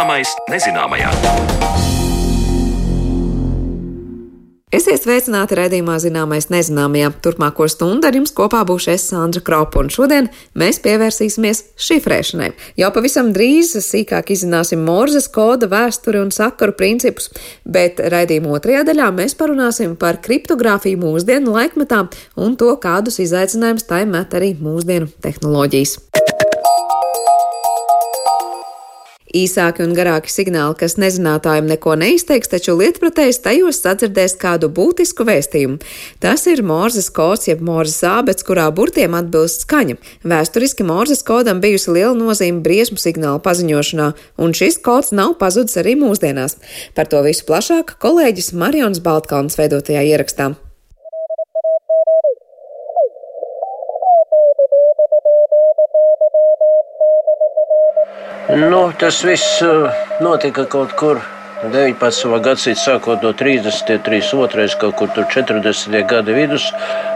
Zināmais nezināmajā. Esiet sveicināti redzējumā zināmais nezināmajā. Turpmāko stundu ar jums kopā būšu es Sandra Kropa, un šodien mēs pievērsīsimies šifrēšanai. Jau pavisam drīz sīkāk izzināsim Morzes koda vēsturi un sakaru principus, bet redzējuma otrajā daļā mēs parunāsim par kriptogrāfiju mūsdienu laikmetā un to, kādus izaicinājumus tai met arī mūsdienu tehnoloģijas. Īsāki un garāki signāli, kas nezinātājiem neko neizteiks, taču lietpratējs tajos sadzirdēs kādu būtisku vēstījumu. Tas ir Morzes kods, jeb Morzes ābets, kurā burtiem atbilst skaņa. Vēsturiski Morzes kodam bijusi liela nozīme briesmu signālu paziņošanā, un šis kods nav pazudis arī mūsdienās. Par to visu plašāk kolēģis Marions Baltkalns veidotajā ierakstā. Nu, tas viss uh, notika kaut kur 19. gadsimta sākot no 30. 32. kaut kur 40. gada vidus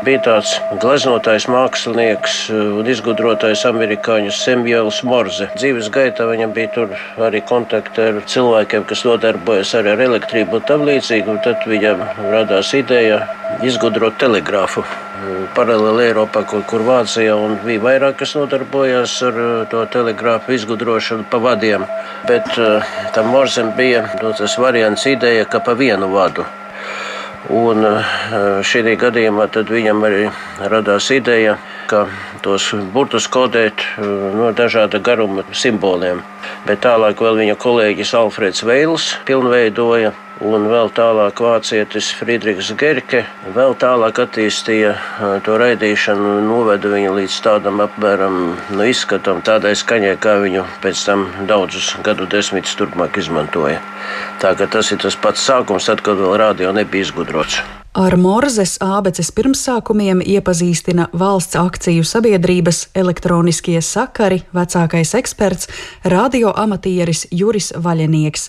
bija tāds gleznotājs, mākslinieks uh, un izgudrotājs amerikāņu Samuels Morze. Dzīves gaitā viņam bija arī kontakti ar cilvēkiem, kas nodarbojas arī ar elektrību un tam līdzīgi. Tad viņam radās ideja izgudrot telegrāfu paralēli Eiropā, kaut kur Vācijā, un bija vairāk, kas nodarbojās ar uh, to telegrāfu izgudrošanu pa vadiem. Bet uh, tam Morzem bija tas variants ideja, ka pa vienu vadu. Un šī gadījumā viņam arī radās ideja, ka tos burtus kodēt no dažāda garuma simboliem. Bet tālāk vēl viņa kolēģis Alfreds Veils pilnveidoja un vēl tālāk vācietis Friedrichs Gerke vēl tālāk attīstīja to raidīšanu noveda viņu līdz tādam apmēram nu, izskatam, tādai skaņai, kā viņu pēc tam daudzus gadu desmitus turpmāk izmantoja. Tā ka tas ir tas pats sākums, tad, kad vēl rādio nebija izgudrots. Ar Morzes ābeces pirmsākumiem iepazīstina valsts akciju sabiedrības elektroniskie sakari vecākais eksperts, radioamatieris Juris Vaļenieks.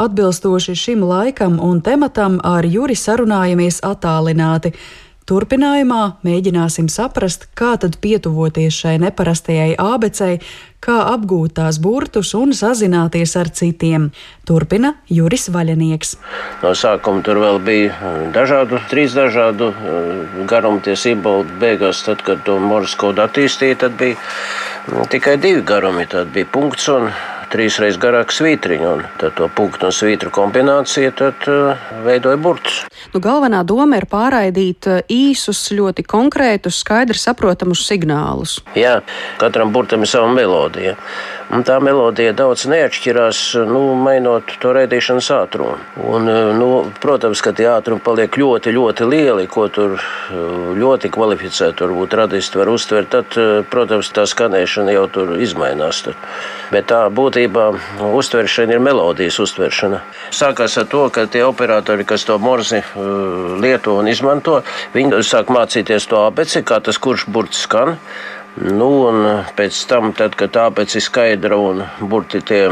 Atbilstoši šim laikam un tematam ar Juri sarunājamies attālināti. Turpinājumā mēģināsim saprast, kā tad pietuvoties šai neparastajai abecei, kā apgūt tās burtus un sazināties ar citiem. Turpina Juris Vaļanieks. No sākuma tur vēl bija dažādu, trīs dažādu eh, garumu tie simboli. Beigās, tad, kad to morsu kodu attīstīja, tad bija tikai divi garumi. Tad bija punkts un trīs reizes garāka svītriņa, un to punktu un svītru kombinācija tad, uh, veidoja burtus. Nu, galvenā doma ir pārraidīt uh, īsus, ļoti konkrētus, skaidri saprotamus signālus. Jā, katram burtam ir sava melodija. Tā melodija daudz neatšķirās, nu, mainot to raidīšanas ātrumu. Un, nu, protams, ka tie ātrumi paliek ļoti, ļoti lieli, ko tur ļoti kvalificēti varbūt radisti var uztvert. Tad, protams, tā skanēšana jau tur izmainās. Tad. Bet tā būtībā uztveršana ir melodijas uztveršana. Sākās ar to, ka tie operatori, kas to morzi uh, lieto un izmanto, viņi sāk mācīties to abeci, kā tas kurš burts skan. Nu, un pēc tam, tad, kad tā pēc ir skaidra un burti tie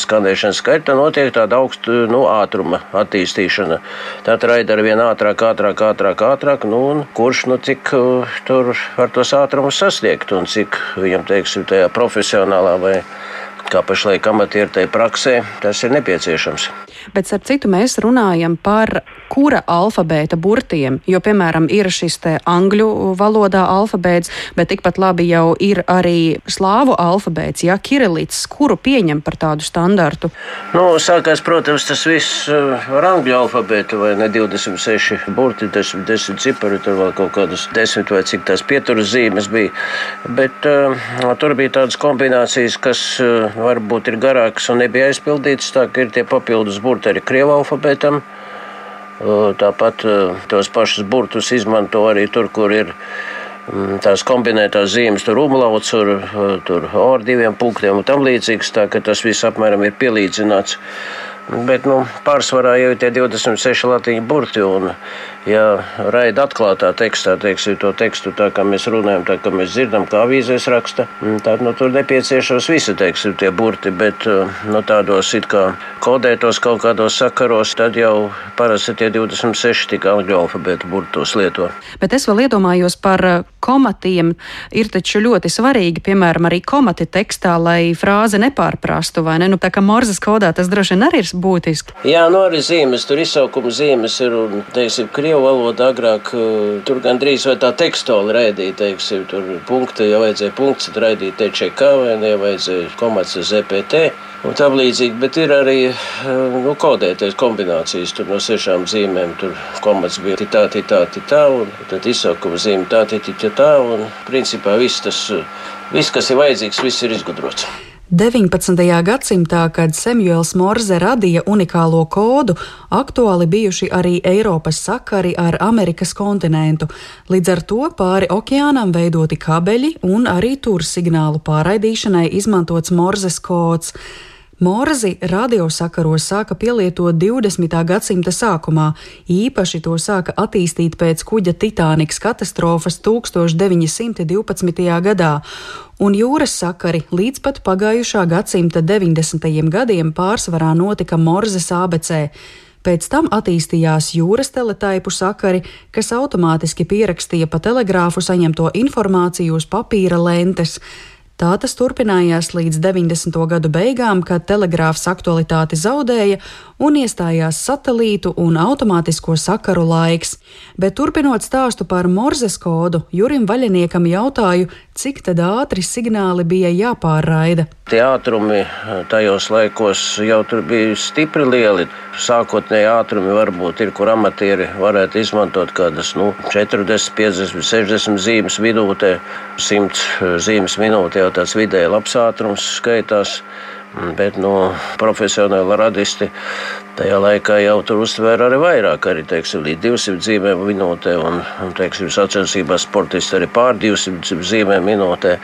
skanēšanas skaidri, tad notiek tāda augsta nu, ātruma attīstīšana. Tad raida ar vien ātrāk, ātrāk, ātrāk, ātrāk, nu, un kurš nu cik uh, tur var tos ātrumus sasniegt un cik viņam, teiksim, tajā profesionālā vai kā pašlaik amatieru praksē, tas ir nepieciešams. Bet ar citu mēs runājam par kura alfabēta burtiem, jo, piemēram, ir šis angļu valodā alfabēts, bet tikpat labi jau ir arī slāvu alfabēts, ja kirilīts, kuru pieņem par tādu standartu. Nu, sākās, protams, tas viss uh, ar angļu alfabētu, vai ne 26 burti, 10, 10 cipari, tur vēl kaut kādas 10 vai cik tās pieturas zīmes bija. Bet uh, tur bija tādas kombinācijas, kas uh, varbūt ir garākas un nebija aizpildītas, tā ka ir tie papildus burti arī krievu alfabētam. Tāpat tos pašus burtus izmanto arī tur, kur ir mm, tās kombinētās zīmes, tur umlauts, tur, tur ar diviem punktiem un tam līdzīgs. Tā ka tas viss apmēram ir pielīdzināts. Bet nu, pārsvarā jau ir tie 26 latīņu burti. Un, ja raida atklātā tekstā, teiksim, to tekstu tā kā mēs runājam, tā kā mēs dzirdam, kā avīzēs raksta, tad nu, tur nepieciešams visi teiksim, tie burti. Bet nu, tādos it kā kodētos kaut kādos sakaros, tad jau parasti tie 26 tik angļu alfabēta burtos lieto. Bet es vēl iedomājos par komatiem. Ir taču ļoti svarīgi, piemēram, arī komati tekstā, lai frāze nepārprastu, vai ne? Nu, tā kā morzes kodā tas droši vien arī ir būtiski. Jā, nu arī zīmes, tur izsaukuma zīmes ir, un, teiksim, Krievu valoda agrāk, uh, tur gandrīz vai tā tekstola raidīja, teiksim, tur punkti, ja vajadzēja punkts, tad raidīja TČK vai ne, vajadzēja komats ZPT un tam līdzīgi. Bet ir arī uh, nu, kodēties kombinācijas tur no sešām zīmēm. Tur komats bija tā, tā, tā, tā, tā un tad izsaukuma zīme tā, tā, tā, tā. Un principā viss tas, viss, kas ir vajadzīgs, viss ir izgudrots. 19. gadsimtā, kad Samuels Morze radīja unikālo kodu, aktuāli bijuši arī Eiropas sakari ar Amerikas kontinentu. Līdz ar to pāri okeānam veidoti kabeļi un arī tur signālu pārraidīšanai izmantots Morzes kods. Morzi radiosakaros sāka pielietot 20. gadsimta sākumā, īpaši to sāka attīstīt pēc kuģa Titanikas katastrofas 1912. gadā, un jūras sakari līdz pat pagājušā gadsimta 90. gadiem pārsvarā notika Morzes ABC. Pēc tam attīstījās jūras teletaipu sakari, kas automātiski pierakstīja pa telegrāfu saņemto informāciju uz papīra lentes. Tā tas turpinājās līdz 90. gadu beigām, kad telegrāfs aktualitāti zaudēja un iestājās satelītu un automātisko sakaru laiks. Bet turpinot stāstu par Morzes kodu, Jurim Vaļiniekam jautāju, cik tad ātri signāli bija jāpārraida. Tie ātrumi tajos laikos jau tur bija stipri lieli. Sākotnēji ātrumi varbūt ir, kur amatieri varētu izmantot kādas nu, 40, 50, 60 zīmes minūtē, 100 zīmes minūtē jau tāds vidēji labs ātrums skaitās. Bet nu, profesionāli radisti tajā laikā jau tur uztvēra arī vairāk, arī teiksim, līdz 200 zīmēm minūtē. Un, teiksim, sacensībās sportisti arī pār 200 zīmēm minūtē.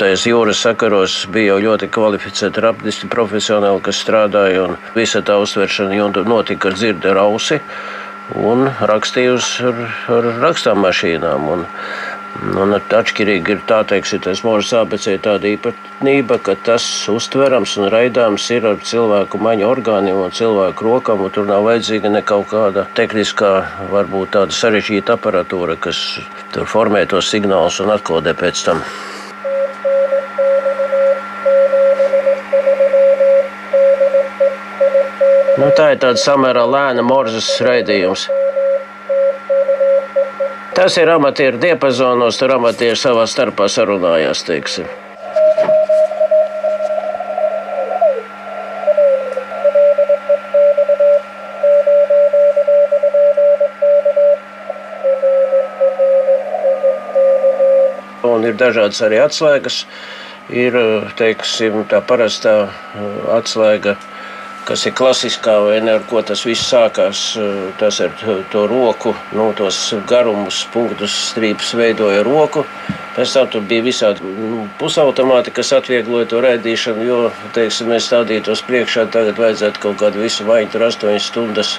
Tajās jūras sakaros bija jau ļoti kvalificēti radisti, profesionāli, kas strādāja. Visa tā uztveršana notika ar dzirdi ar ausi un rakstījusi ar, ar rakstāmmašīnām. Un, Un atšķirīgi ir tā, teiksim, tas mūža ABC tāda īpatnība, ka tas uztverams un raidāms ir ar cilvēku maņu orgāniem un cilvēku rokām, un tur nav vajadzīga ne kaut kāda tehniskā, varbūt tāda sarežģīta aparatūra, kas tur formē tos signālus un atkodē pēc tam. Nu, tā ir tāda samērā lēna morzas raidījums. Tas ir amatieru diapazonos, tur amatieri savā starpā sarunājās. Teiksim. Un ir dažādas arī atslēgas. Ir teiksim, tā parastā atslēga kas ir klasiskā ne, ar ko tas viss sākās. Eh, tas ar to roku, nu, tos garumus, punktus, strīpus veidoja roku. Pēc tam tur bija visādi nu, pusautomāti, kas atviegloja to raidīšanu, jo, teiksim, mēs stādītos priekšā, tagad vajadzētu kaut kādu visu vaiņu, tur 8 stundas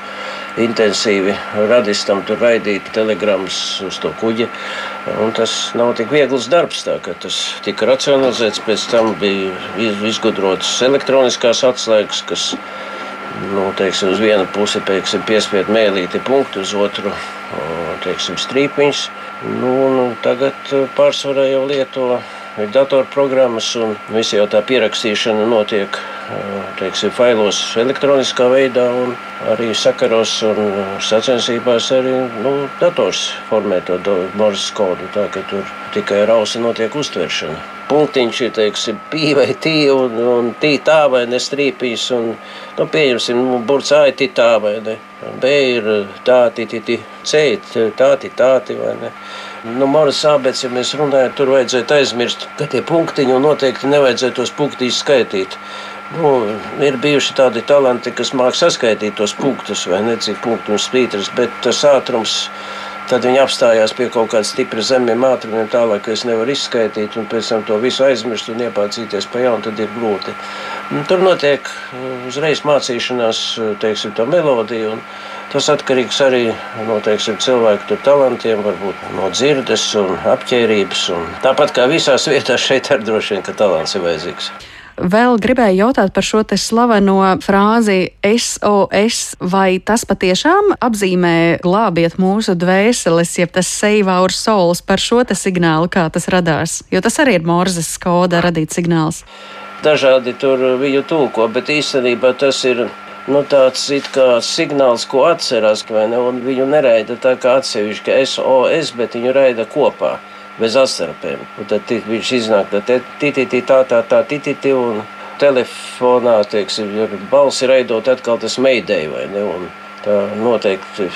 intensīvi radistam tur raidīt telegrammas uz to kuģi. Tas nav tik viegls darbs, tas tika racionalizēts, pēc tam bija izgudrotas elektroniskās atslēgas, kas nu, teiksim, uz vienu pusi piespiedu mēlīti punktu, uz otru teiksim, strīpiņus. Nu, nu, tagad pārsvarā jau lieto datorprogrammas, un visi jau tā pierakstīšana notiek teiksim, failos elektroniskā veidā, un arī sakaros un sacensībās arī nu, dators formē to Morzes kodu. Tā ka tur tikai ar ausi notiek uztveršana. Punktiņš ir teiksim, pī vai tī, un, un tī tā vai ne strīpīs. Un, nu, pieņemsim, nu, burts A ir tā vai ne. B ir tāti, tāti, C ir tāti, tāti vai ne. Nu, Māras sāpēs, ja mēs runājam, tur vajadzētu aizmirst, ka tie punktiņi noteikti nevajadzētu tos punktiņus skaitīt. Nu, ir bijuši tādi talanti, kas māca saskaitīt tos punktus, vai ne cik punktu un spītras, bet tas ātrums. Tad viņi apstājās pie kaut kāda stipra zemiem ātrumiem, tālāk es nevaru izskaidrot, un pēc tam to visu aizmirst un iepācīties pa jaunu, tad ir grūti. Tur notiek uzreiz mācīšanās, teiksim, tā melodija. Tas atkarīgs arī no teiksim, cilvēku talantiem, varbūt no dzirdes un apģērbības. Tāpat kā visās vietās, šeit arī droši vien, talants ir vajadzīgs. Vēl gribēju jautāt par šo te slaveno frāzi SOS, vai tas patiešām apzīmē glābiet mūsu dvēseles, jeb tas save our souls par šo te signālu, kā tas radās? Jo tas arī ir Morzes koda radīts signāls. Dažādi tur viņu tulko, bet īstenībā tas ir nu, tāds signāls, ko atcerās, vai ne? Un viņu neraida tā kā atsevišķi SOS, bet viņu raida kopā bez asarpēm. Un tad viņš iznāk tā, tititi, tā, tā, tā, tititi, un telefonā, teiksim, balsi raidot atkal tas meidei, vai ne? Un tā noteikti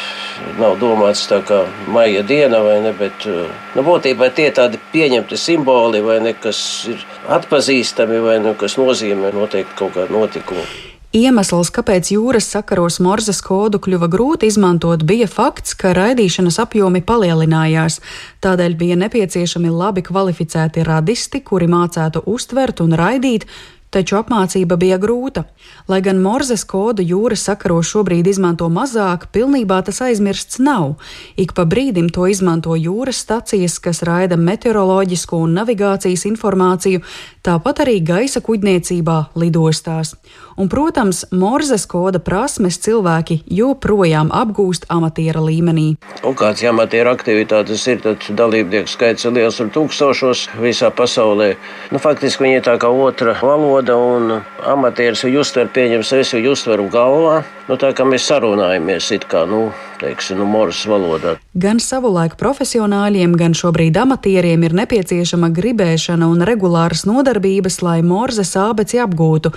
nav domāts tā kā maija diena, vai ne, bet, nu, būtībā tie tādi pieņemti simboli, vai ne, kas ir atpazīstami, vai ne, kas nozīmē noteikti kaut kādu notikumu. Iemesls, kāpēc jūras sakaros Morzes kodu kļuva grūti izmantot, bija fakts, ka raidīšanas apjomi palielinājās. Tādēļ bija nepieciešami labi kvalificēti radisti, kuri mācētu uztvert un raidīt taču apmācība bija grūta. Lai gan Morzes kodu jūras sakaros šobrīd izmanto mazāk, pilnībā tas aizmirsts nav. Ik pa brīdim to izmanto jūras stacijas, kas raida meteoroloģisko un navigācijas informāciju, tāpat arī gaisa kuģniecībā lidostās. Un, protams, Morzes koda prasmes cilvēki joprojām apgūst amatiera līmenī. Un kāds amatieru aktivitātes ir, tad dalībnieku skaits ir liels un tūkstošos visā pasaulē. Nu, faktiski viņi ir tā kā otra valoda un amatieris viņu uztver, pieņems, es viņu uztveru galvā. Nu, tā kā mēs sarunājamies, it kā, nu, teiksim, nu, moras valodā. Gan savulaik profesionāļiem, gan šobrīd amatieriem ir nepieciešama gribēšana un regulāras nodarbības, lai morzes ābeci apgūtu,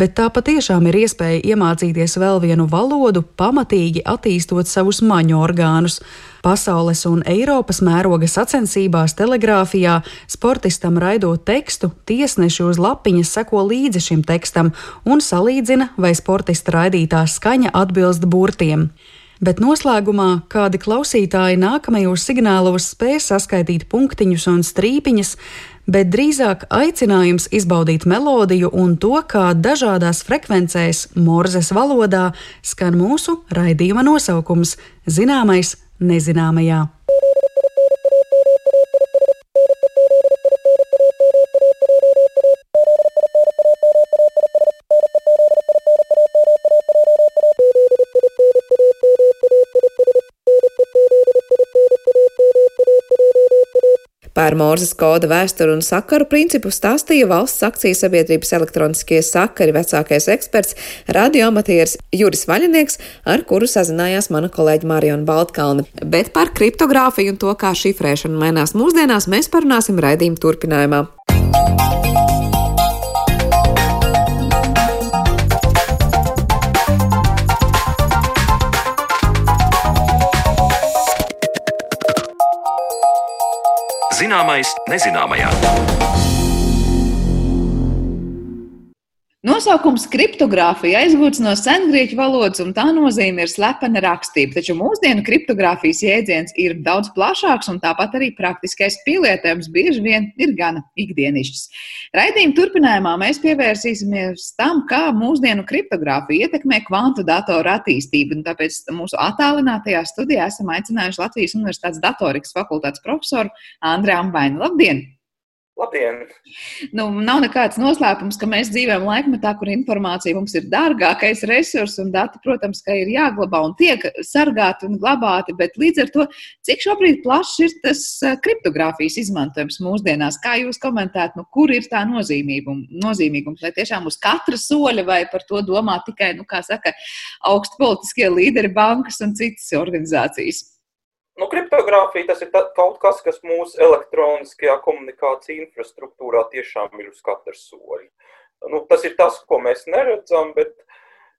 bet tā patiešām ir iespēja iemācīties vēl vienu valodu, pamatīgi attīstot savus maņu orgānus. Pasaules un Eiropas mēroga sacensībās telegrāfijā sportistam raidot tekstu, tiesneši uz lapiņas seko līdzi šim tekstam un salīdzina, vai sportista raidītā skaņa atbilst burtiem. Bet noslēgumā kādi klausītāji nākamajos signālos spēj saskaitīt punktiņus un strīpiņas, bet drīzāk aicinājums izbaudīt melodiju un to, kā dažādās frekvencēs, morzes valodā, skan mūsu raidījuma nosaukums - zināmais nezināmajā. Par Morzes koda vēsturi un sakaru principu stāstīja valsts akcijas sabiedrības elektroniskie sakari vecākais eksperts, radioamatieris Juris Vaļinieks, ar kuru sazinājās mana kolēģa Mariona Baltkalna. Bet par kriptogrāfiju un to, kā šifrēšana mainās mūsdienās, mēs parunāsim raidījuma turpinājumā. Zināmais nezināmajā. Nosaukums kriptogrāfija aizgūts no sengrieķu valodas, un tā nozīme ir slepena rakstība. Taču mūsdienu kriptogrāfijas jēdziens ir daudz plašāks, un tāpat arī praktiskais pielietojums bieži vien ir gana ikdienišķs. Raidījuma turpinājumā mēs pievērsīsimies tam, kā mūsdienu kriptogrāfija ietekmē kvantu datoru attīstību. Tāpēc mūsu attālinātajā studijā esam aicinājuši Latvijas Universitātes datorikas fakultātes profesoru Andrēnu Ambainu. Labdien! Labdien! Nu, nav nekāds noslēpums, ka mēs dzīvojam laikmetā, kur informācija mums ir dārgākais resurs, un dati, protams, ir jāglabā un tiek sargāti un glabāti. Bet līdz ar to, cik šobrīd plašs ir tas kriptogrāfijas izmantojums mūsdienās, kā jūs komentētu, nu, kur ir tā nozīmīgums? Vai tiešām uz katra soļa, vai par to domā tikai, nu, kā saka, augstu politiskie līderi, bankas un citas organizācijas? Nu, kriptogrāfija tas ir tā, kaut kas, kas mūsu elektroniskajā komunikācija infrastruktūrā tiešām ir uz katra soļa. Nu, tas ir tas, ko mēs neredzam, bet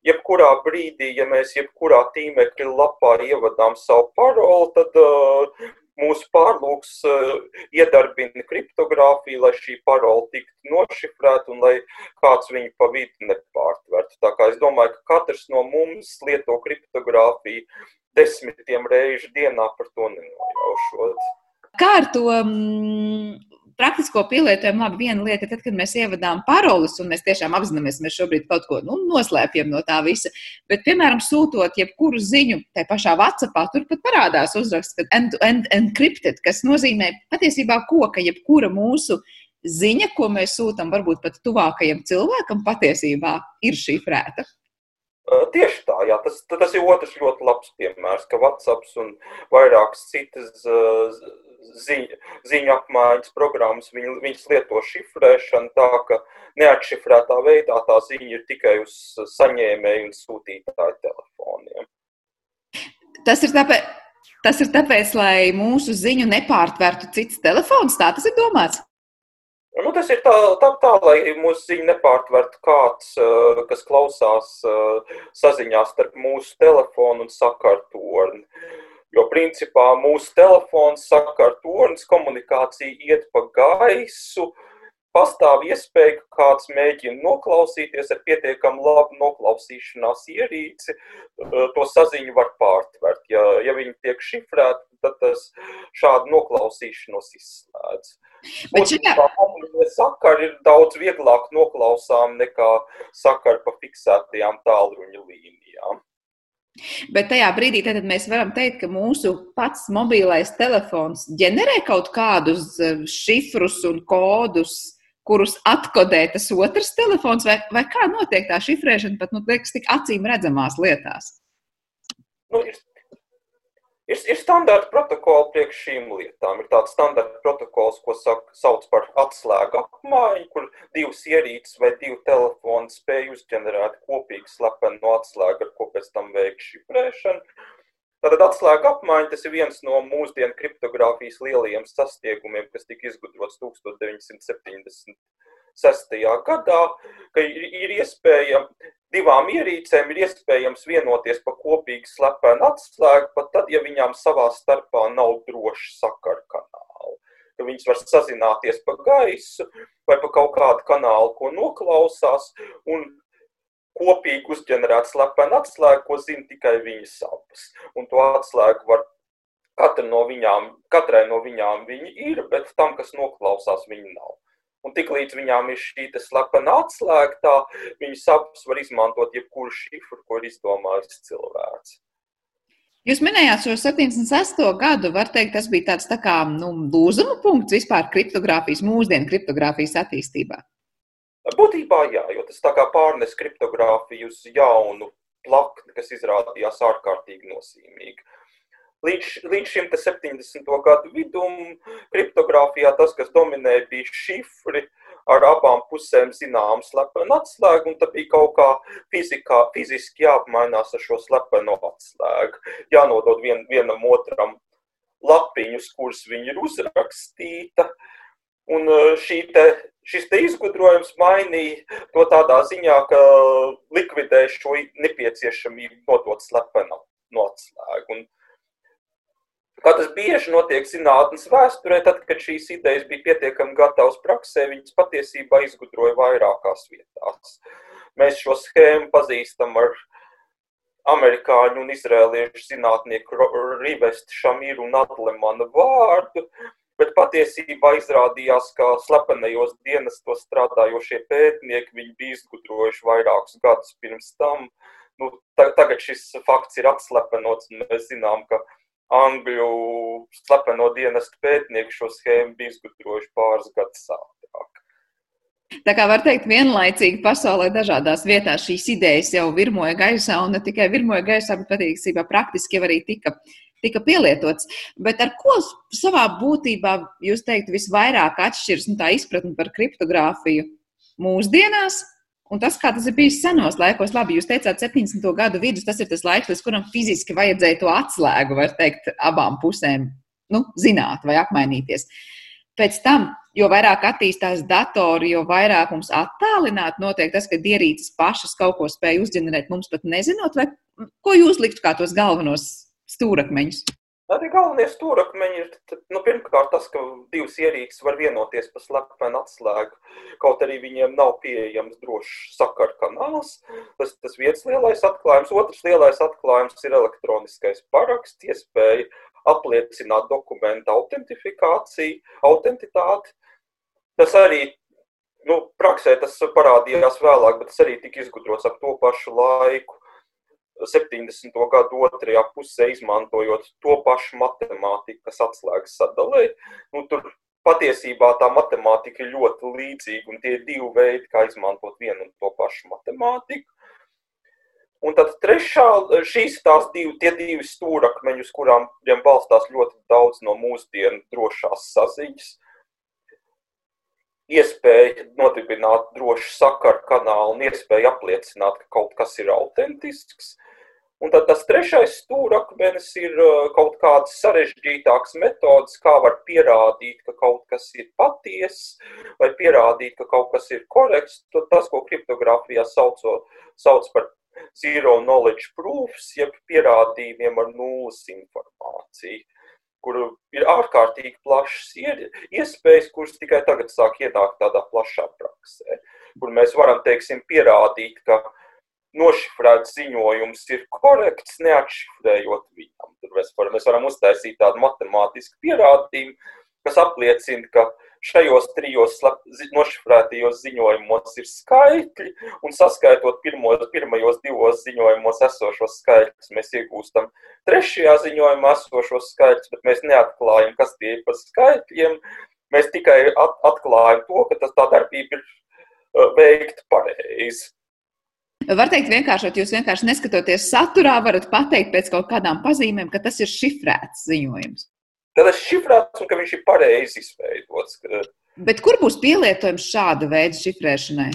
jebkurā brīdī, ja mēs jebkurā tīmekļa lapā ievadām savu paroli, tad uh, mūsu pārlūks uh, iedarbina kriptogrāfiju, lai šī parola tiktu nošifrēta un lai kāds viņu pa vidu nepārtvertu. Tā kā es domāju, ka katrs no mums lieto kriptogrāfiju desmitiem reižu dienā par to nenojaušot. Kā ar to mm, praktisko pielietojumu, labi, viena lieta ir tad, kad mēs ievadām paroles, un mēs tiešām apzināmies, mēs šobrīd kaut ko nu, noslēpjam no tā visa. Bet, piemēram, sūtot jebkuru ziņu, tai pašā WhatsAppā, tur pat parādās uzraksts, ka end-to-end -end encrypted, kas nozīmē patiesībā ko, ka jebkura mūsu ziņa, ko mēs sūtām varbūt pat tuvākajam cilvēkam, patiesībā ir šifrēta. Tieši tā, jā, tas, tas ir otrs ļoti labs piemērs, ka WhatsApp un vairākas citas ziņu, ziņu apmaiņas programmas, viņi, viņas lieto šifrēšanu tā, ka neatšifrētā veidā tā ziņa ir tikai uz saņēmēju un sūtītāju telefoniem. Tas ir tāpēc, tas ir tāpēc lai mūsu ziņu nepārtvertu cits telefons, tā tas ir domāts. Nu, tas ir tā, tā, tā lai mūsu ziņu nepārtvertu kāds, eh, kas klausās eh, saziņā starp mūsu telefonu un sakartorni. Jo principā mūsu telefons, sakartornis, komunikācija iet pa gaisu, pastāv iespēja, ka kāds mēģina noklausīties ar pietiekami labu noklausīšanās ierīci, eh, to saziņu var pārtvert. Ja, ja viņi tiek šifrēti, tad tas šādu noklausīšanos izslēdz. Bet šajā... Sakari ir daudz vieglāk noklausām nekā sakari pa fiksētajām tālruņa līnijām. Bet tajā brīdī mēs varam teikt, ka mūsu pats mobilais telefons ģenerē kaut kādus eh, šifrus un kodus, kurus atkodē tas otrs telefons, vai, vai kā notiek tā šifrēšana pat nu, liekas, tik acīm redzamās lietās? Nu, ir Ir, ir standarta protokoli priekš šīm lietām. Ir tāds standarta protokols, ko saka, sauc par atslēgu apmaiņu, kur divas ierīces vai divi telefoni spēj uzģenerēt kopīgi slepenu no atslēgu, ar ko pēc tam veikt šifrēšanu. Tātad atslēga apmaiņa tas ir viens no mūsdienu kriptogrāfijas lielajiem sasniegumiem, kas tika izgudrots 1970. 6. gadā, ka ir, ir iespējams divām ierīcēm ir iespējams vienoties par kopīgu slepenu atslēgu, pat tad, ja viņām savā starpā nav droši sakaru kanāli. Ka viņas var sazināties pa gaisu vai pa kaut kādu kanālu, ko noklausās, un kopīgi uzģenerēt slepenu atslēgu, ko zina tikai viņas abas. Un to atslēgu var katra no viņām, katrai no viņām viņi ir, bet tam, kas noklausās, viņi nav. Un tiklīdz viņām ir šī slepena atslēgta, viņas abas var izmantot jebkuru šifru, ko ir izdomājis cilvēks. Jūs minējāt šo 76. gadu, var teikt, tas bija tāds tā kā nu, lūzuma punkts vispār kriptogrāfijas, mūsdienu kriptogrāfijas attīstībā. Būtībā jā, jo tas tā kā pārnes kriptogrāfiju uz jaunu plakni, kas izrādījās ārkārtīgi nozīmīgi. Līdz, līdz šim 70. gadu vidum kriptogrāfijā tas, kas dominēja, bija šifri ar abām pusēm zinām slepenu atslēgu, un tad bija kaut kā fizikā, fiziski jāapmainās ar šo slepeno atslēgu. Jānodod vien, vienam otram lapiņus, kuras viņi ir uzrakstīta. Un e, te, šis te izgudrojums mainīja to tādā ziņā, ka likvidēja šo nepieciešamību nodot slepenu no atslēgu. Un Kā tas bieži notiek zinātnīs vēsturē, tad, kad šīs idejas bija pietiekami gatavas praksē, viņas patiesībā izgudroja vairākās vietās. Mēs šo schēmu pazīstam ar amerikāņu un izrēliešu zinātnieku Rivestu Šamiru un Adlemanu vārdu, bet patiesībā izrādījās, ka slepenajos dienestos strādājošie pētnieki viņi bija izgudrojuši vairākus gadus pirms tam. Nu, tagad šis fakts ir atslepenots, un mēs zinām, ka Angļu slepeno dienestu pētnieki šo schēmu bija izgudrojuši pāris gadus ātrāk. Tā kā var teikt, vienlaicīgi pasaulē dažādās vietās šīs idejas jau virmoja gaisā, un ne tikai virmoja gaisā, bet patiesībā praktiski arī tika, tika pielietots. Bet ar ko savā būtībā jūs teiktu visvairāk atšķiras nu, tā izpratne par kriptogrāfiju mūsdienās Un tas, kā tas ir bijis senos laikos, labi, jūs teicāt, 70. gadu vidus, tas ir tas laiks, līdz kuram fiziski vajadzēja to atslēgu, var teikt, abām pusēm nu, zināt vai apmainīties. Pēc tam, jo vairāk attīstās datori, jo vairāk mums attālināt notiek tas, ka ierīces pašas kaut ko spēj uzģenerēt, mums pat nezinot, vai ko jūs liktu kā tos galvenos stūrakmeņus? Arī galvenie stūrakmeņi ir nu, pirmkārt tas, ka divas ierīces var vienoties par slepenu atslēgu, kaut arī viņiem nav pieejams drošs sakaru kanāls. Tas tas viens lielais atklājums. Otrs lielais atklājums ir elektroniskais paraksts, iespēja apliecināt dokumentu autentifikāciju, autentitāti. tas arī, nu, praksē tas parādījās vēlāk, bet tas arī tika izgudrots ap to pašu laiku. 70. gadu otrajā pusē, izmantojot to pašu matemātiku, kas atslēgas sadalē. Nu, tur patiesībā tā matemātika ir ļoti līdzīga, un tie ir divi veidi, kā izmantot vienu un to pašu matemātiku. Un tad trešā, šīs tās divi, tie divi stūrakmeņi, uz kurām balstās ļoti daudz no mūsdienu drošās saziņas. Iespēja nodibināt drošu sakaru kanālu un iespēja apliecināt, ka kaut kas ir autentisks. Un tad tas trešais stūrakmenis ir uh, kaut kādas sarežģītākas metodas, kā var pierādīt, ka kaut kas ir patiess, vai pierādīt, ka kaut kas ir korekts. Tas, ko kriptogrāfijā sauco, sauc par zero knowledge proofs, jeb pierādījumiem ar nulles informāciju, kur ir ārkārtīgi plašas iespējas, kuras tikai tagad sāk ienākt tādā plašā praksē, kur mēs varam, teiksim, pierādīt, ka nošifrēts ziņojums ir korekts, neatšifrējot viņam. Tur mēs varam, mēs varam uztaisīt tādu matemātisku pierādījumu, kas apliecina, ka šajos trijos nošifrētajos ziņojumos ir skaitļi, un saskaitot pirmos, pirmajos divos ziņojumos esošos skaitļus, mēs iegūstam trešajā ziņojumā esošos skaitļus, bet mēs neatklājam, kas tie ir par skaitļiem. Mēs tikai atklājam to, ka tas tā darbība ir uh, veikta pareizi. Var teikt, vienkāršot, jūs vienkārši neskatoties saturā, varat pateikt pēc kaut kādām pazīmēm, ka tas ir šifrēts ziņojums. Tad tas šifrēts un ka viņš ir pareizi izveidots. Bet kur būs pielietojums šāda veida šifrēšanai?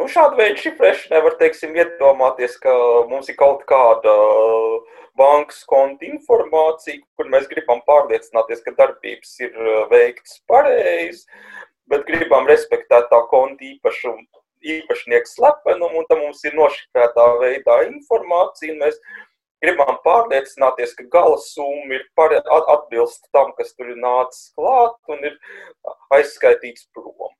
Nu, šāda veida šifrēšanai var teiksim, iedomāties, ka mums ir kaut kāda bankas konta informācija, kur mēs gribam pārliecināties, ka darbības ir veikts pareizi, bet gribam respektēt tā konta īpašumu īpašnieku slepenumu, un tam mums ir nošifrētā veidā informācija. Mēs gribam pārliecināties, ka gala summa ir pare, atbilst tam, kas tur ir nācis klāt un ir aizskaitīts prom.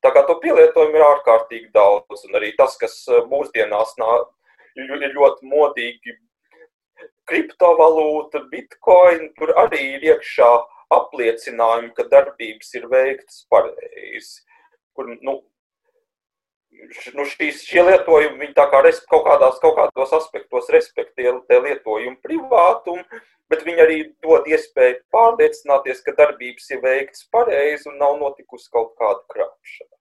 Tā kā to pielietojumu ir ārkārtīgi daudz, un arī tas, kas eh, mūsdienās nā, ir ļoti modīgi, kriptovalūta, bitcoin, tur arī ir iekšā apliecinājumi, ka darbības ir veiktas pareizi. Kur, nu, nu, šīs, šie lietojumi, viņi tā kā res, kaut, kādās, kaut kādos aspektos respektē lietojumu privātumu, bet viņi arī dod iespēju pārliecināties, ka darbības ir veikts pareizi un nav notikusi kaut kāda krāpšana.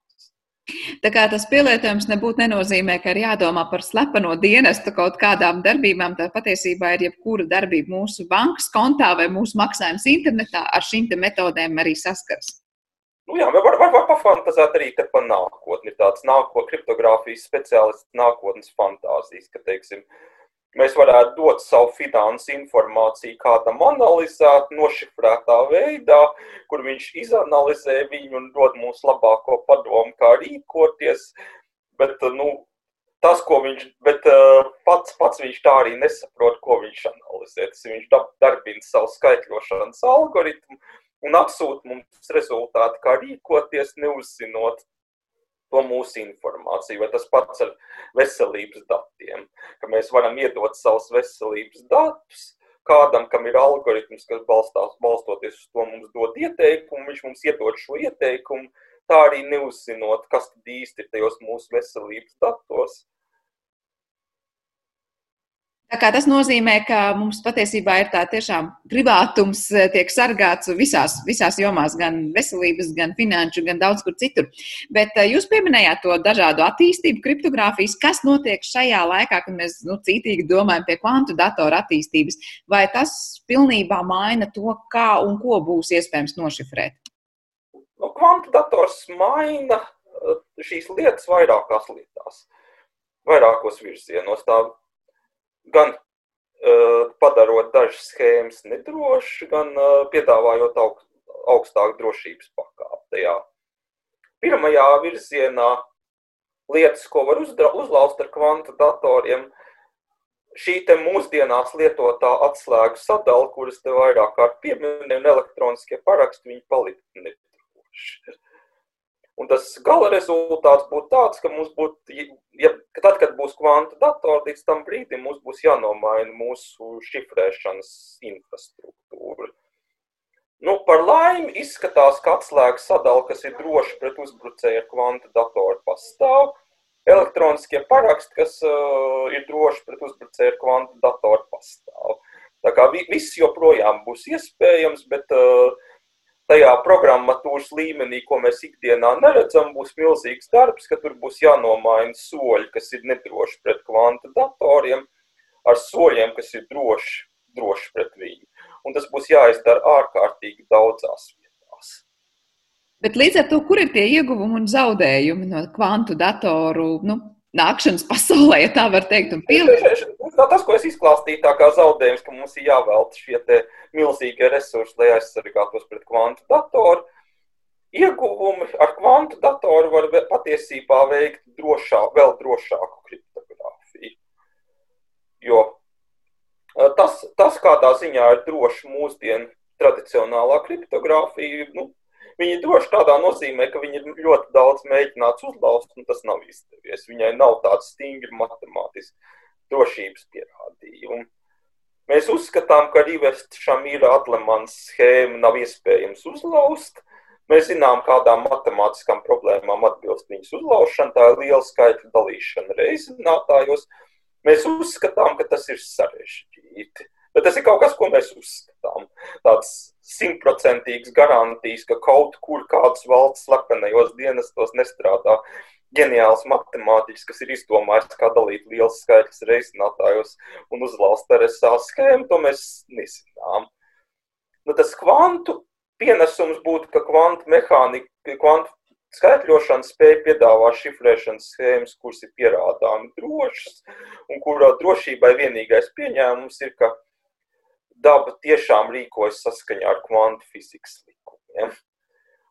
Tā kā tas pielietojums nebūtu nenozīmē, ka ir jādomā par slepeno dienestu kaut kādām darbībām. Tā patiesībā ir jebkura darbība mūsu bankas kontā vai mūsu maksājums internetā ar šīm metodēm arī saskars. Nu, jā, var, var, var pafantazēt arī par nākotni. Ir tāds nākotnes, kriptogrāfijas speciālists, nākotnes fantāzijas, ka, teiksim, mēs varētu dot savu finansu informāciju kādam analizēt, nošifrētā veidā, kur viņš izanalizē viņu un dod mums labāko padomu, kā rīkoties. Bet, nu, tas, ko viņš, bet pats, pats viņš tā arī nesaprot, ko viņš analizē. Tas viņš darbina savu skaitļošanas algoritmu un atsūta mums rezultāti, kā rīkoties, neuzzinot to mūsu informāciju. Vai tas pats ar veselības datiem, ka mēs varam iedot savus veselības datus kādam, kam ir algoritms, kas balstās, balstoties uz to mums dod ieteikumu, viņš mums iedod šo ieteikumu, tā arī neuzzinot, kas tad īsti ir tajos mūsu veselības datos. Tas nozīmē, ka mums patiesībā ir tā tiešām privātums eh, tiek sargāts visās, visās jomās, gan veselības, gan finanšu, gan daudz kur citur. Bet eh, jūs pieminējāt to dažādu attīstību, kriptogrāfijas. Kas notiek šajā laikā, kad mēs nu, cītīgi domājam pie kvantu datoru attīstības? Vai tas pilnībā maina to, kā un ko būs iespējams nošifrēt? Nu, kvantu dators maina eh, šīs lietas vairākās lietās, vairākos virzienos. Tā gan uh, padarot dažas schēmas nedrošas, gan uh, piedāvājot augst, augstāku drošības pakāpi tajā. Pirmajā virzienā lietas, ko var uzdra, uzlauzt ar kvantu datoriem, šī te mūsdienās lietotā atslēgu sadala, kuras te vairāk kārt pieminēju, un elektroniskie paraksti, viņi palika nedroši. Un tas gala rezultāts būtu tāds, ka mums būtu, ja, ka tad, kad būs kvanta datori, līdz tam brīdim mums būs jānomaina mūsu šifrēšanas infrastruktūra. Nu, par laimi izskatās, ka atslēgas sadala, kas ir droša pret uzbrucēju ar kvantu datoru, pastāv. Elektroniskie paraksti, kas uh, ir droši pret uzbrucēju ar kvantu datoru, pastāv. Tā kā viss joprojām būs iespējams, bet uh, tajā programmatūras līmenī, ko mēs ikdienā neredzam, būs milzīgs darbs, ka tur būs jānomaina soļi, kas ir nedroši pret kvantu datoriem, ar soļiem, kas ir droši, droši pret viņu un tas būs jāizdara ārkārtīgi daudzās vietās. Bet līdz ar to, kur ir tie ieguvumi un zaudējumi no kvantu datoru nu, nākšanas pasaulē, ja tā var teikt, pilnīgi? Tas, ko es izklāstīju, tā kā zaudējums, ka mums ir jāvelta šie milzīgie resursi, lai aizsargātos pret kvantu datoru. Ieguvumi ar kvantu datoru var patiesībā veikt drošā, vēl drošāku kriptogrāfiju. Jo Tas, tas kādā ziņā ir droši mūsdienu tradicionālā kriptogrāfija. Nu, Viņa droši tādā nozīmē, ka viņa ir ļoti daudz mēģināts uzlauzt, un tas nav izdevies. Viņai nav tāds stingri matemātisks drošības pierādījumi. Mēs uzskatām, ka Rīvest Šamīra Atlemans schēmu nav iespējams uzlauzt. Mēs zinām, kādām matemātiskām problēmām atbilst viņas uzlaušana. Tā ir liela skaita dalīšana reizinātājos. Mēs uzskatām, ka tas ir sarežģīti. Bet tas ir kaut kas, ko mēs uzskatām. Tāds simtprocentīgs garantijas, ka kaut kur kādas valsts slepenajos dienestos nestrādā ģeniāls matemātiķis, kas ir izdomājis, kā dalīt liels skaitļus reizinātājos un uzlauzt RSA schēmu, to mēs nezinām. Nu, tas kvantu pienesums būtu, ka kvantu mehānika, kvantu Skaitļošana spēja piedāvāt šifrēšanas schēmas, kuras ir pierādāmi drošas, un kurā drošībai vienīgais pieņēmums ir, ka daba tiešām rīkojas saskaņā ar kvantu fizikas likumiem.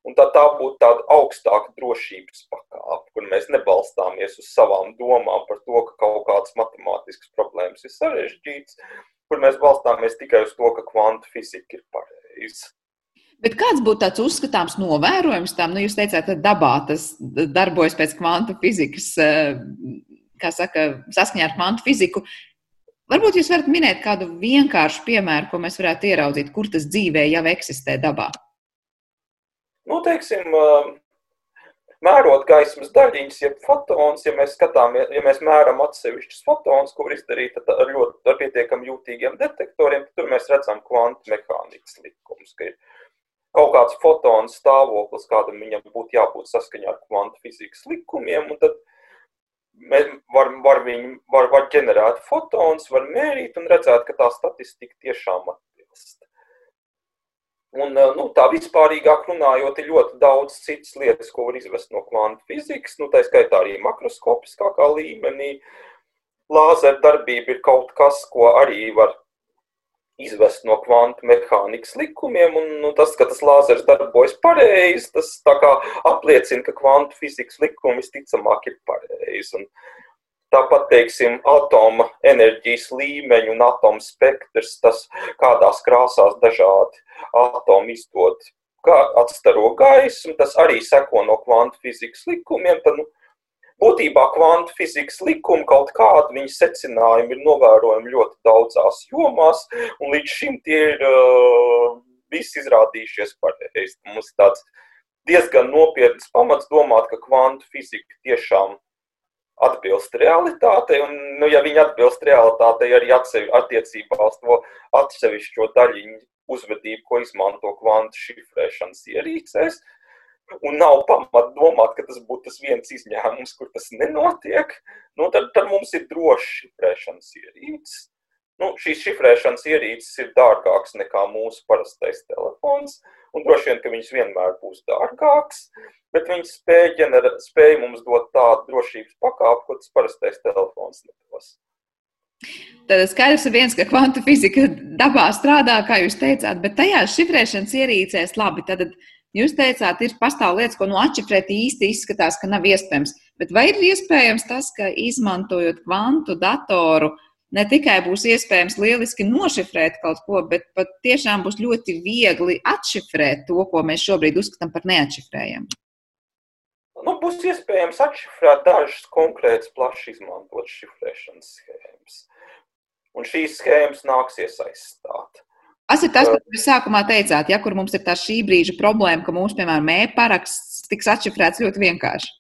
Un tā, tā būtu tāda augstāka drošības pakāpe, kur mēs nebalstāmies uz savām domām par to, ka kaut kādas matemātiskas problēmas ir sarežģītas, kur mēs balstāmies tikai uz to, ka kvantu fizika ir pareiza. Bet kāds būtu tāds uzskatāms novērojums tam? Nu, jūs teicāt, ka dabā tas darbojas pēc kvantu fizikas, eh, kā saka, saskaņā ar kvantu fiziku. Varbūt jūs varat minēt kādu vienkāršu piemēru, ko mēs varētu ieraudzīt, kur tas dzīvē jau eksistē dabā. Nu, teiksim, mērot gaismas daļiņas, ja fotons, ja mēs skatāmies, ja mēs mēram atsevišķus fotonus, ko var izdarīt ar ļoti ar pietiekami jūtīgiem detektoriem, tad tur mēs redzam kvantu mehānikas likumus, ka ir kaut kāds fotons stāvoklis, kādam viņam būtu jābūt saskaņā ar kvantu fizikas likumiem, un tad var, var, viņu, var, var ģenerēt fotons, var mērīt un redzēt, ka tā statistika tiešām atbilst. Un, nu, tā vispārīgāk runājot, ir ļoti daudz citas lietas, ko var izvest no kvantu fizikas, nu, tā skaitā arī makroskopiskākā līmenī. Lāzera darbība ir kaut kas, ko arī var izvest no kvantu mehānikas likumiem, un nu, tas, ka tas lāzers darbojas pareizi, tas apliecina, ka kvantu fizikas likumi visticamāk ir pareizi. Tāpat, teiksim, atoma enerģijas līmeņi un atoma spektrs, tas kādās krāsās dažādi atomi izdod, atstaro gaisu, tas arī seko no kvantu fizikas likumiem. Tad, nu, Būtībā kvantu fizikas likumi kaut kādi viņa secinājumi ir novērojami ļoti daudzās jomās, un līdz šim tie ir uh, visi izrādījušies pareizi. Mums ir tāds diezgan nopietns pamats domāt, ka kvantu fizika tiešām atbilst realitātei, un, nu, ja viņi atbilst realitātei arī attiecībā uz to atsevišķo daļiņu uzvedību, ko izmanto kvantu šifrēšanas ierīcēs, un nav pamata domāt, ka tas būtu tas viens izņēmums, kur tas nenotiek, nu, tad, tad mums ir drošs šifrēšanas ierīces. Nu, šīs šifrēšanas ierīces ir dārgākas nekā mūsu parastais telefons, un droši vien, ka viņas vienmēr būs dārgākas, bet viņas spēj, ģener, spēj mums dot tādu drošības pakāpi, ko tas parastais telefons nedos. Tad skaidrs ir viens, ka kvantu fizika dabā strādā, kā jūs teicāt, bet tajās šifrēšanas ierīcēs labi. Tad Jūs teicāt, ir pastāv lietas, ko no atšifrēt īsti izskatās, ka nav iespējams. Bet vai ir iespējams tas, ka izmantojot kvantu datoru, ne tikai būs iespējams lieliski nošifrēt kaut ko, bet pat tiešām būs ļoti viegli atšifrēt to, ko mēs šobrīd uzskatām par neatšifrējamu? Nu, būs iespējams atšifrēt dažas konkrētas, plaši izmantotas šifrēšanas schēmas. Un šīs schēmas nāksies aizstāt. Tas ir tas, ko jūs sākumā teicāt, ja kur mums ir tā šī brīža problēma, ka mūsu, piemēram, e-paraksts tiks atšifrēts ļoti vienkārši.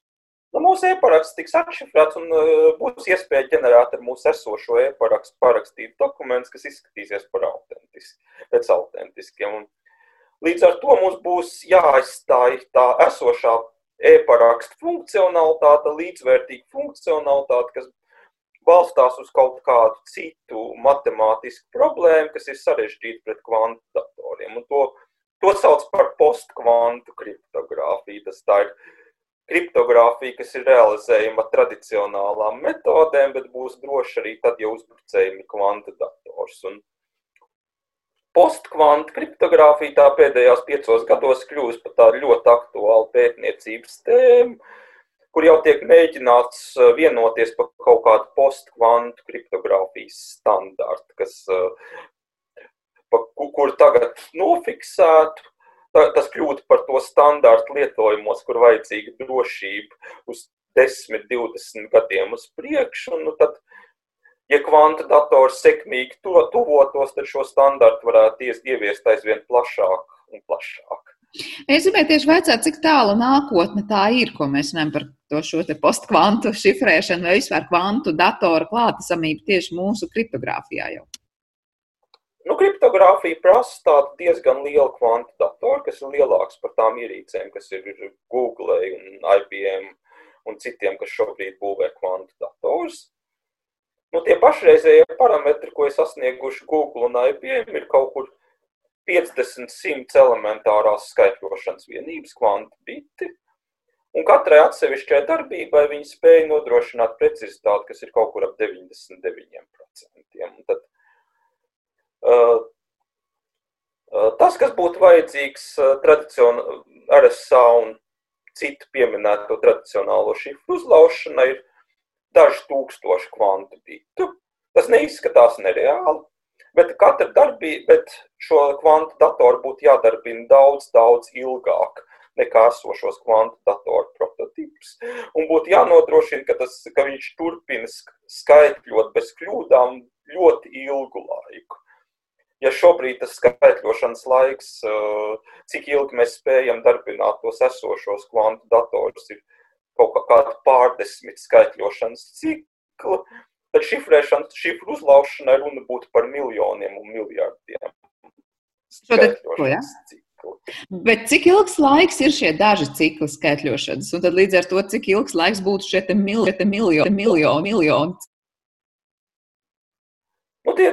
Nu, mūsu e-paraksts tiks atšifrēts un uh, būs iespēja ģenerēt ar mūsu esošo e-parakstu parakstīt dokumentus, kas izskatīsies par autentiski, pēc autentiskiem. Un līdz ar to mums būs jāaizstāj tā esošā e-parakstu funkcionalitāte, līdzvērtīga funkcionalitāte, kas balstās uz kaut kādu citu matemātisku problēmu, kas ir sarežģīta pret kvantu datoriem. Un to, to sauc par postkvantu kriptogrāfiju. Tas tā ir kriptogrāfija, kas ir realizējama tradicionālām metodēm, bet būs droši arī tad, ja uzbrucējumi kvanta dators. Un postkvanta kriptogrāfija tā pēdējās piecos gados kļūst par tādu ļoti aktuālu pētniecības tēmu, kur jau tiek mēģināts vienoties par kaut kādu postkvantu kriptogrāfijas standartu, kas, pa, kur tagad nofiksētu tas kļūtu par to standārtu lietojumos, kur vajadzīga drošība uz 10, 20 gadiem uz priekšu. Nu tad, ja kvanta dators sekmīgi to tuvotos, tad šo standartu varētu ieviest aizvien plašāk un plašāk. Es gribēju tieši vaicāt, cik tālu nākotne tā ir, ko mēs runājam par to šo postkvantu šifrēšanu vai vispār kvantu datoru klātesamību tieši mūsu kriptogrāfijā jau. Nu, kriptogrāfija prasa diezgan lielu kvantu datoru, kas ir lielāks par tām ierīcēm, kas ir Google un IBM un citiem, kas šobrīd būvē kvantu dators. Nu, tie pašreizējie parametri, ko ir sasnieguši Google un IBM, ir kaut kur 50, 100 elementārās skaitļošanas vienības, kvantu biti. Un katrai atsevišķai darbībai viņi spēja nodrošināt precizitāti, kas ir kaut kur ap 99%. Un tad Tas, kas būtu vajadzīgs tradicionāli RSA un citu pieminēto tradicionālo šifru uzlaušanai, ir daži tūkstoši kvantu bitu. Tas neizskatās nereāli, bet katra darbība, bet šo kvantu datoru būtu jādarbina daudz, daudz ilgāk nekā esošos kvantu datoru prototypus. Un būtu jānodrošina, ka, tas, ka viņš turpina skaitļot bez kļūdām ļoti ilgu laiku ja šobrīd tas skaitļošanas laiks, cik ilgi mēs spējam darbināt tos esošos kvantu datorus, ir kaut kāda pārdesmit skaitļošanas cikli, tad šifrēšanas, šifru uzlaušanai runa būtu par miljoniem un miljardiem. Skaitļošanas cikli. Bet cik ilgs laiks ir šie daži cikli skaitļošanas? Un tad līdz ar to, cik ilgs laiks būtu šie miljoni, miljoni, miljoni, miljoni? Nu, tie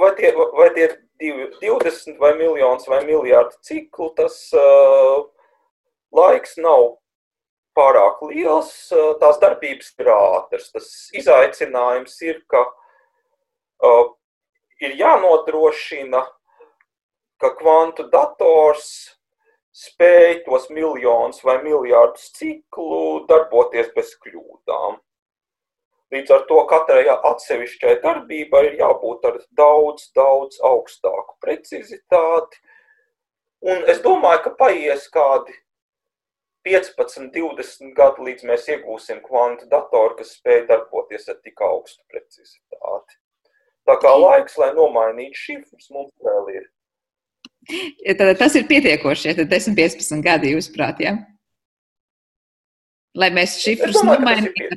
vai tie, vai tie ir 20 vai miljonus vai miljārdu ciklu, tas uh, laiks nav pārāk liels, tās darbības ir ātras. Tas izaicinājums ir, ka uh, ir jānodrošina, ka kvantu dators spēj tos miljonus vai miljardus ciklu darboties bez kļūdām. Līdz ar to katrai atsevišķai darbībai ir jābūt ar daudz, daudz augstāku precizitāti. Un es domāju, ka paies kādi 15, 20 gadi, līdz mēs iegūsim kvantu datoru, kas spēj darboties ar tik augstu precizitāti. Tā kā laiks, lai nomainītu šifrus, mums vēl ir. Ja tad, tas ir pietiekoši, ja tad 10, 15 gadi, jūsuprāt, ja? Lai mēs šifrus nomainītu.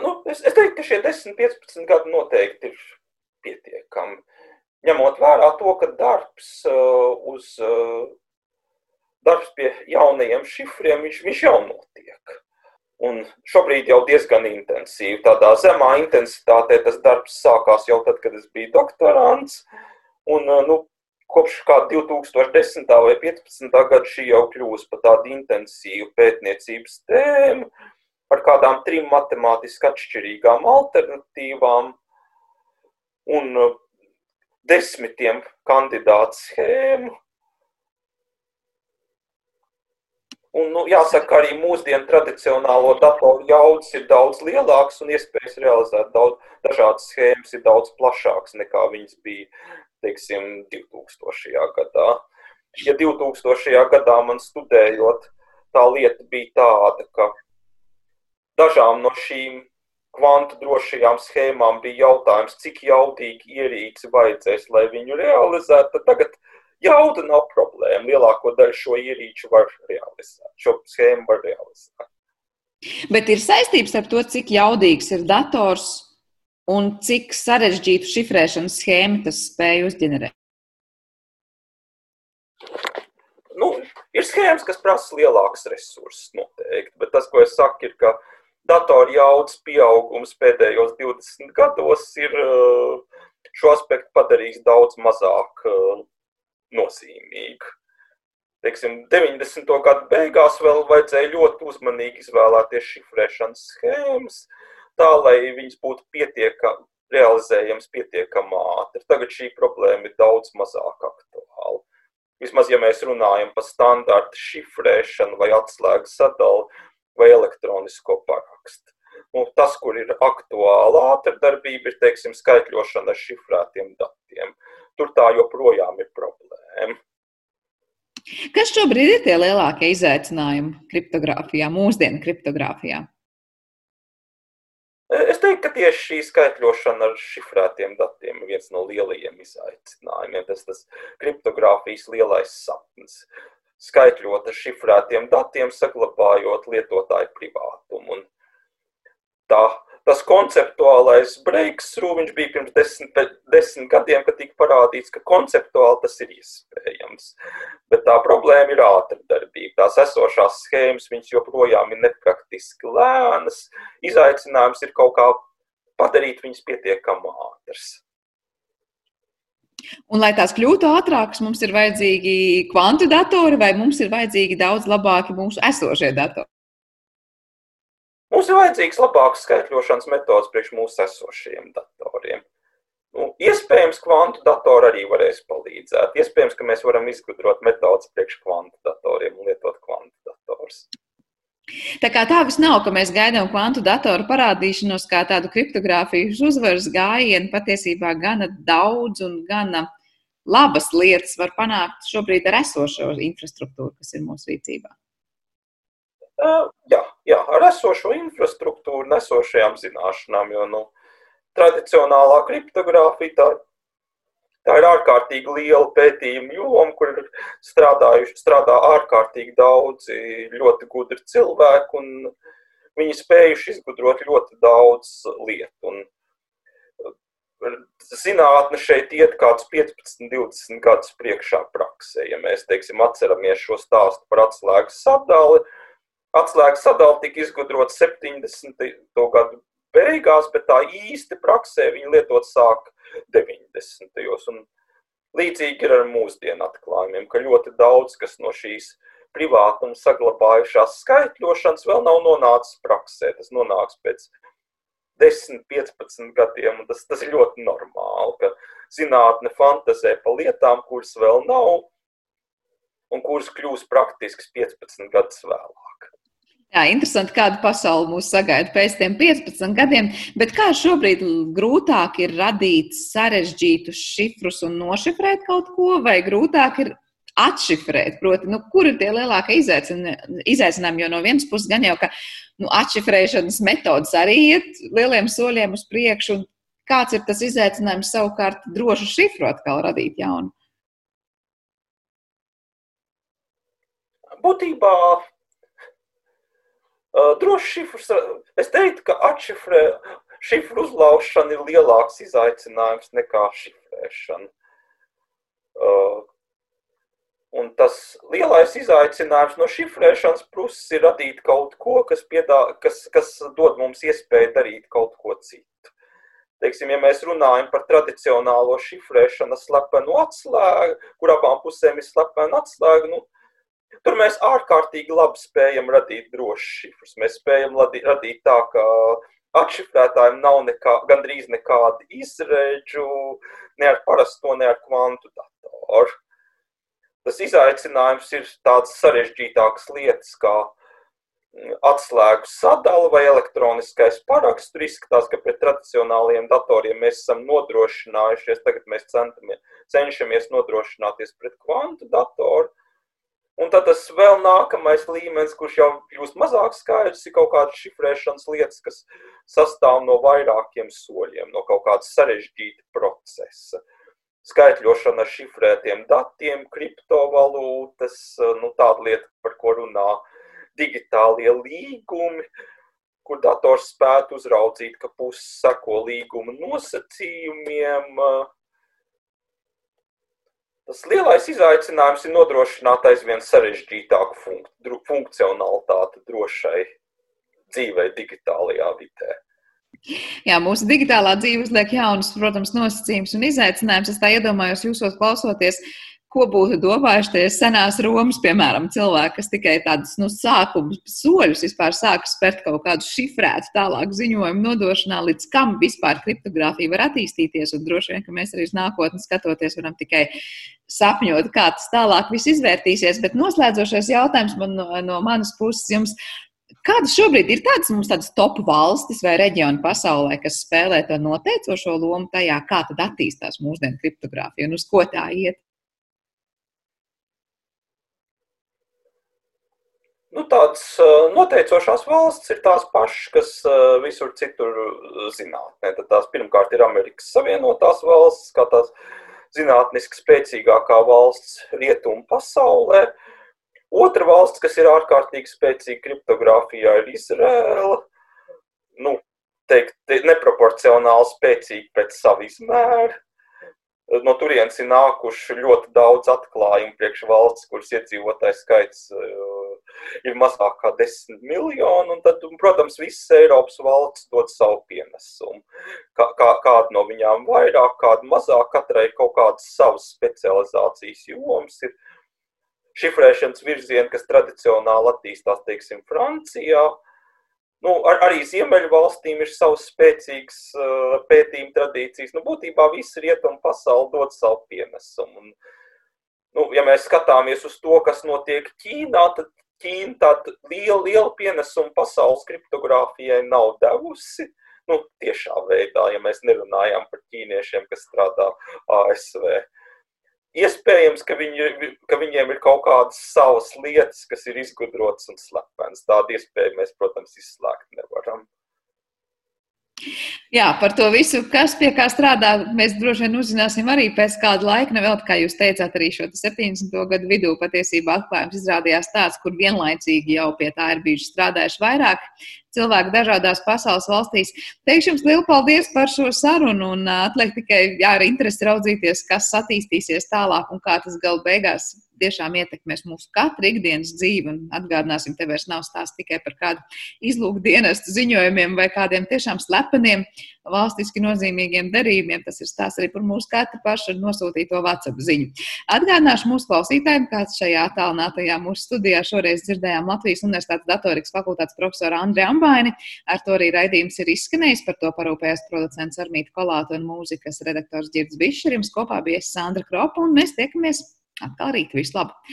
Nu, es, es teiktu, ka šie 10, 15 gadi noteikti ir pietiekami. Ņemot vērā to, ka darbs uh, uz uh, darbs pie jaunajiem šifriem, viņš, viņš jau notiek. Un šobrīd jau diezgan intensīvi. Tādā zemā intensitātē tas darbs sākās jau tad, kad es biju doktorants. Un, uh, nu, kopš 2010. vai 2015. gada šī jau kļūst par tādu intensīvu pētniecības tēmu par kādām trim matemātiski atšķirīgām alternatīvām un uh, desmitiem kandidātu schēmu. Un, nu, jāsaka, arī mūsdienu tradicionālo datoru jaudas ir daudz lielākas un iespējas realizēt daudz, dažādas schēmas ir daudz plašākas nekā viņas bija, teiksim, 2000. gadā. Ja 2000. gadā man studējot, tā lieta bija tāda, ka dažām no šīm kvantu drošajām schēmām bija jautājums, cik jaudīgi ierīci vajadzēs, lai viņu realizētu. Tagad jauda nav problēma. Lielāko daļu šo ierīču var realizēt, šo schēmu var realizēt. Bet ir saistības ar to, cik jaudīgs ir dators un cik sarežģītu šifrēšanas schēmu tas spēj uzģenerēt. Nu, ir schēmas, kas prasa lielākus resursus noteikti, bet tas, ko es saku, ir, ka datoru jaudas pieaugums pēdējos 20 gados ir eh, šo aspektu padarījis daudz mazāk nozīmīgu. Teiksim, 90. gadu beigās vēl vajadzēja ļoti uzmanīgi izvēlēties šifrēšanas schēmas, tā lai viņas būtu pietiekami realizējams pietiekami ātri. Tagad šī problēma ir daudz mazāk aktuāla. Vismaz, ja mēs runājam par standarta šifrēšanu vai atslēgu sadali, vai elektronisko parakstu. Nu, tas, kur ir aktuāla ātrdarbība, ir teiksim, skaitļošana ar šifrētiem datiem. Tur tā joprojām ir problēma. Kas šobrīd ir tie lielākie izaicinājumi kriptogrāfijā, mūsdienu kriptogrāfijā? Es teiktu, ka tieši šī skaitļošana ar šifrētiem datiem ir viens no lielajiem izaicinājumiem. Tas ir kriptogrāfijas lielais sapnis skaitļot ar šifrētiem datiem, saglabājot lietotāju privātumu. Un tā, tas konceptuālais breakthrough, viņš bija pirms desmit, desmit gadiem, kad tika parādīts, ka konceptuāli tas ir iespējams. Bet tā problēma ir ātrdarbība. Tās esošās schēmas, viņas joprojām ir nepraktiski lēnas. Izaicinājums ir kaut kā padarīt viņas pietiekami ātras. Un, lai tās kļūtu ātrākas, mums ir vajadzīgi kvantu datori vai mums ir vajadzīgi daudz labāki mūsu esošie datori? Mums ir vajadzīgs labāks skaitļošanas metods priekš mūsu esošajiem datoriem. Nu, iespējams, kvantu datori arī varēs palīdzēt. Iespējams, ka mēs varam izgudrot metodus priekš kvantu datoriem un lietot kvantu datorus. Tā kā tā vis nav, ka mēs gaidām kvantu datoru parādīšanos kā tādu kriptogrāfijas uzvaras gājienu, patiesībā gana daudz un gana labas lietas var panākt šobrīd ar esošo infrastruktūru, kas ir mūsu rīcībā. Uh, jā, jā, ar esošo infrastruktūru, nesošajām zināšanām, jo nu, tradicionālā kriptogrāfija tā Tā ir ārkārtīgi liela pētījuma joma, kur ir strādā ārkārtīgi daudzi ļoti gudri cilvēki, un viņi spējuši izgudrot ļoti daudz lietu. Un uh, zinātne šeit iet kādus 15, 20 gadus priekšā praksē. Ja mēs teiksim, atceramies šo stāstu par atslēgas sadali, atslēgas sadali tika izgudrot 70. gadu beigās, bet tā īsti praksē viņi lietot sāk 90. Un līdzīgi ir ar mūsdienu atklājumiem, ka ļoti daudz kas no šīs privātuma saglabājušās skaitļošanas vēl nav nonācis praksē. Tas nonāks pēc 10, 15 gadiem, un tas, tas ir ļoti normāli, ka zinātne fantazē par lietām, kuras vēl nav, un kuras kļūs praktisks 15 gadus vēlāk. Jā, interesanti, kāda pasaule mūs sagaida pēc tiem 15 gadiem. Bet kā šobrīd grūtāk ir radīt sarežģītus šifrus un nošifrēt kaut ko, vai grūtāk ir atšifrēt? Proti, nu, kur ir tie lielākie izaicinājumi? Jo no vienas puses gan jau, ka nu, atšifrēšanas metodas arī iet lieliem soļiem uz priekšu. Kāds ir tas izaicinājums savukārt drošu šifru atkal radīt jaunu? Būtībā Droši šifrs, es teiktu, ka atšifrē, šifru uzlaušana ir lielāks izaicinājums nekā šifrēšana. Un tas lielais izaicinājums no šifrēšanas puses ir radīt kaut ko, kas, piedā, kas, kas dod mums iespēju darīt kaut ko citu. Teiksim, ja mēs runājam par tradicionālo šifrēšanu, slepenu atslēgu, kur abām pusēm ir slepena atslēga, nu, Tur mēs ārkārtīgi labi spējam radīt drošus šifrus. Mēs spējam radīt tā, ka atšifrētājiem nav nekā, gandrīz nekāda izredzu ne ar parasto, ne ar kvantu datoru. Tas izaicinājums ir tādas sarežģītākas lietas, kā atslēgu sadala vai elektroniskais paraksts. Tur izskatās, ka pret tradicionāliem datoriem mēs esam nodrošinājušies. Tagad mēs centamies, cenšamies nodrošināties pret kvantu datoru. Un tad tas vēl nākamais līmenis, kurš jau kļūst mazāk skaidrs, ir kaut kādas šifrēšanas lietas, kas sastāv no vairākiem soļiem, no kaut kāda sarežģīta procesa. Skaitļošana ar šifrētiem datiem, kriptovalūtas, nu, tāda lieta, par ko runā digitālie līgumi, kur dators spētu uzraudzīt, ka puses seko līguma nosacījumiem, Tas lielais izaicinājums ir nodrošināt aizvien sarežģītāku funk funkcionalitāti drošai dzīvei digitālajā vidē. Jā, mūsu digitālā dzīve uzliek jaunus, protams, nosacījumus un izaicinājumus. Es tā iedomājos, jūsos klausoties, ko būtu domājuši tie senās Romas, piemēram, cilvēki, kas tikai tādus nu, sākuma soļus vispār sāka spērt kaut kādu šifrētu tālāk ziņojumu nodošanā, līdz kam vispār kriptogrāfija var attīstīties. Un droši vien, ka mēs arī uz nākotni skatoties varam tikai sapņot, kā tas tālāk viss izvērtīsies. Bet noslēdzošais jautājums man no, no manas puses jums. Kādas šobrīd ir tādas mums tādas top valstis vai reģioni pasaulē, kas spēlē to noteicošo lomu tajā, kā tad attīstās mūsdienu kriptogrāfija un uz ko tā iet? Nu, tādas noteicošās valsts ir tās pašas, kas visur citur zinātnē. Tad tās pirmkārt ir Amerikas Savienotās valstis, kā tās zinātniski spēcīgākā valsts rietumu pasaulē. Otra valsts, kas ir ārkārtīgi spēcīga kriptogrāfijā, ir Izraela. Nu, teikt, neproporcionāli spēcīga pēc sava izmēra. No turienes ir nākuši ļoti daudz atklājumu priekš valsts, kuras iedzīvotājs skaits ir mazāk kā 10 miljoni, tad, protams, visas Eiropas valsts dod savu pienesumu. Kā, kā, kāda no viņām vairāk, kāda mazāk, katrai kaut kādas savas specializācijas jomas. Šifrēšanas virzieni, kas tradicionāli attīstās, teiksim, Francijā, nu, ar, arī Ziemeļu valstīm ir savas spēcīgas uh, pētījuma tradīcijas. Nu, būtībā visi rietumu pasauli dod savu pienesumu. Un, nu, ja mēs skatāmies uz to, kas notiek Ķīnā, tad Ķīna tādu lielu, lielu pienesumu pasaules kriptogrāfijai nav devusi. Nu, tiešā veidā, ja mēs nerunājam par ķīniešiem, kas strādā ASV. Iespējams, ka, viņi, ka viņiem ir kaut kādas savas lietas, kas ir izgudrotas un slepenas. Tādu iespēju mēs, protams, izslēgt nevaram. Jā, par to visu, kas pie kā strādā, mēs droši vien uzzināsim arī pēc kāda laika. Nevēl, kā jūs teicāt, arī šo 70. gadu vidū patiesībā atklājums izrādījās tāds, kur vienlaicīgi jau pie tā ir bijuši strādājuši vairāk cilvēku dažādās pasaules valstīs. Teikšu jums lielu paldies par šo sarunu un atliek tikai jā, ar interesi raudzīties, kas attīstīsies tālāk un kā tas gal beigās tiešām ietekmēs mūsu katru ikdienas dzīvi. Un atgādināsim, te vairs nav stāsts tikai par kādu izlūkdienestu ziņojumiem vai kādiem tiešām slepeniem, valstiski nozīmīgiem darījumiem. Tas ir stāsts arī par mūsu katru pašu nosūtīto WhatsApp ziņu. Atgādināšu mūsu klausītājiem, kāds šajā attālinātajā mūsu studijā šoreiz dzirdējām Latvijas Universitātes datorikas fakultātes profesoru Andriju Ambaini. Ar to arī raidījums ir izskanējis. Par to parūpējās producents Armīta Kolāta un mūzikas redaktors Girds Bišķerims. Kopā bija Sandra Kropa un mēs tiekamies Atkal rīt, visu labu!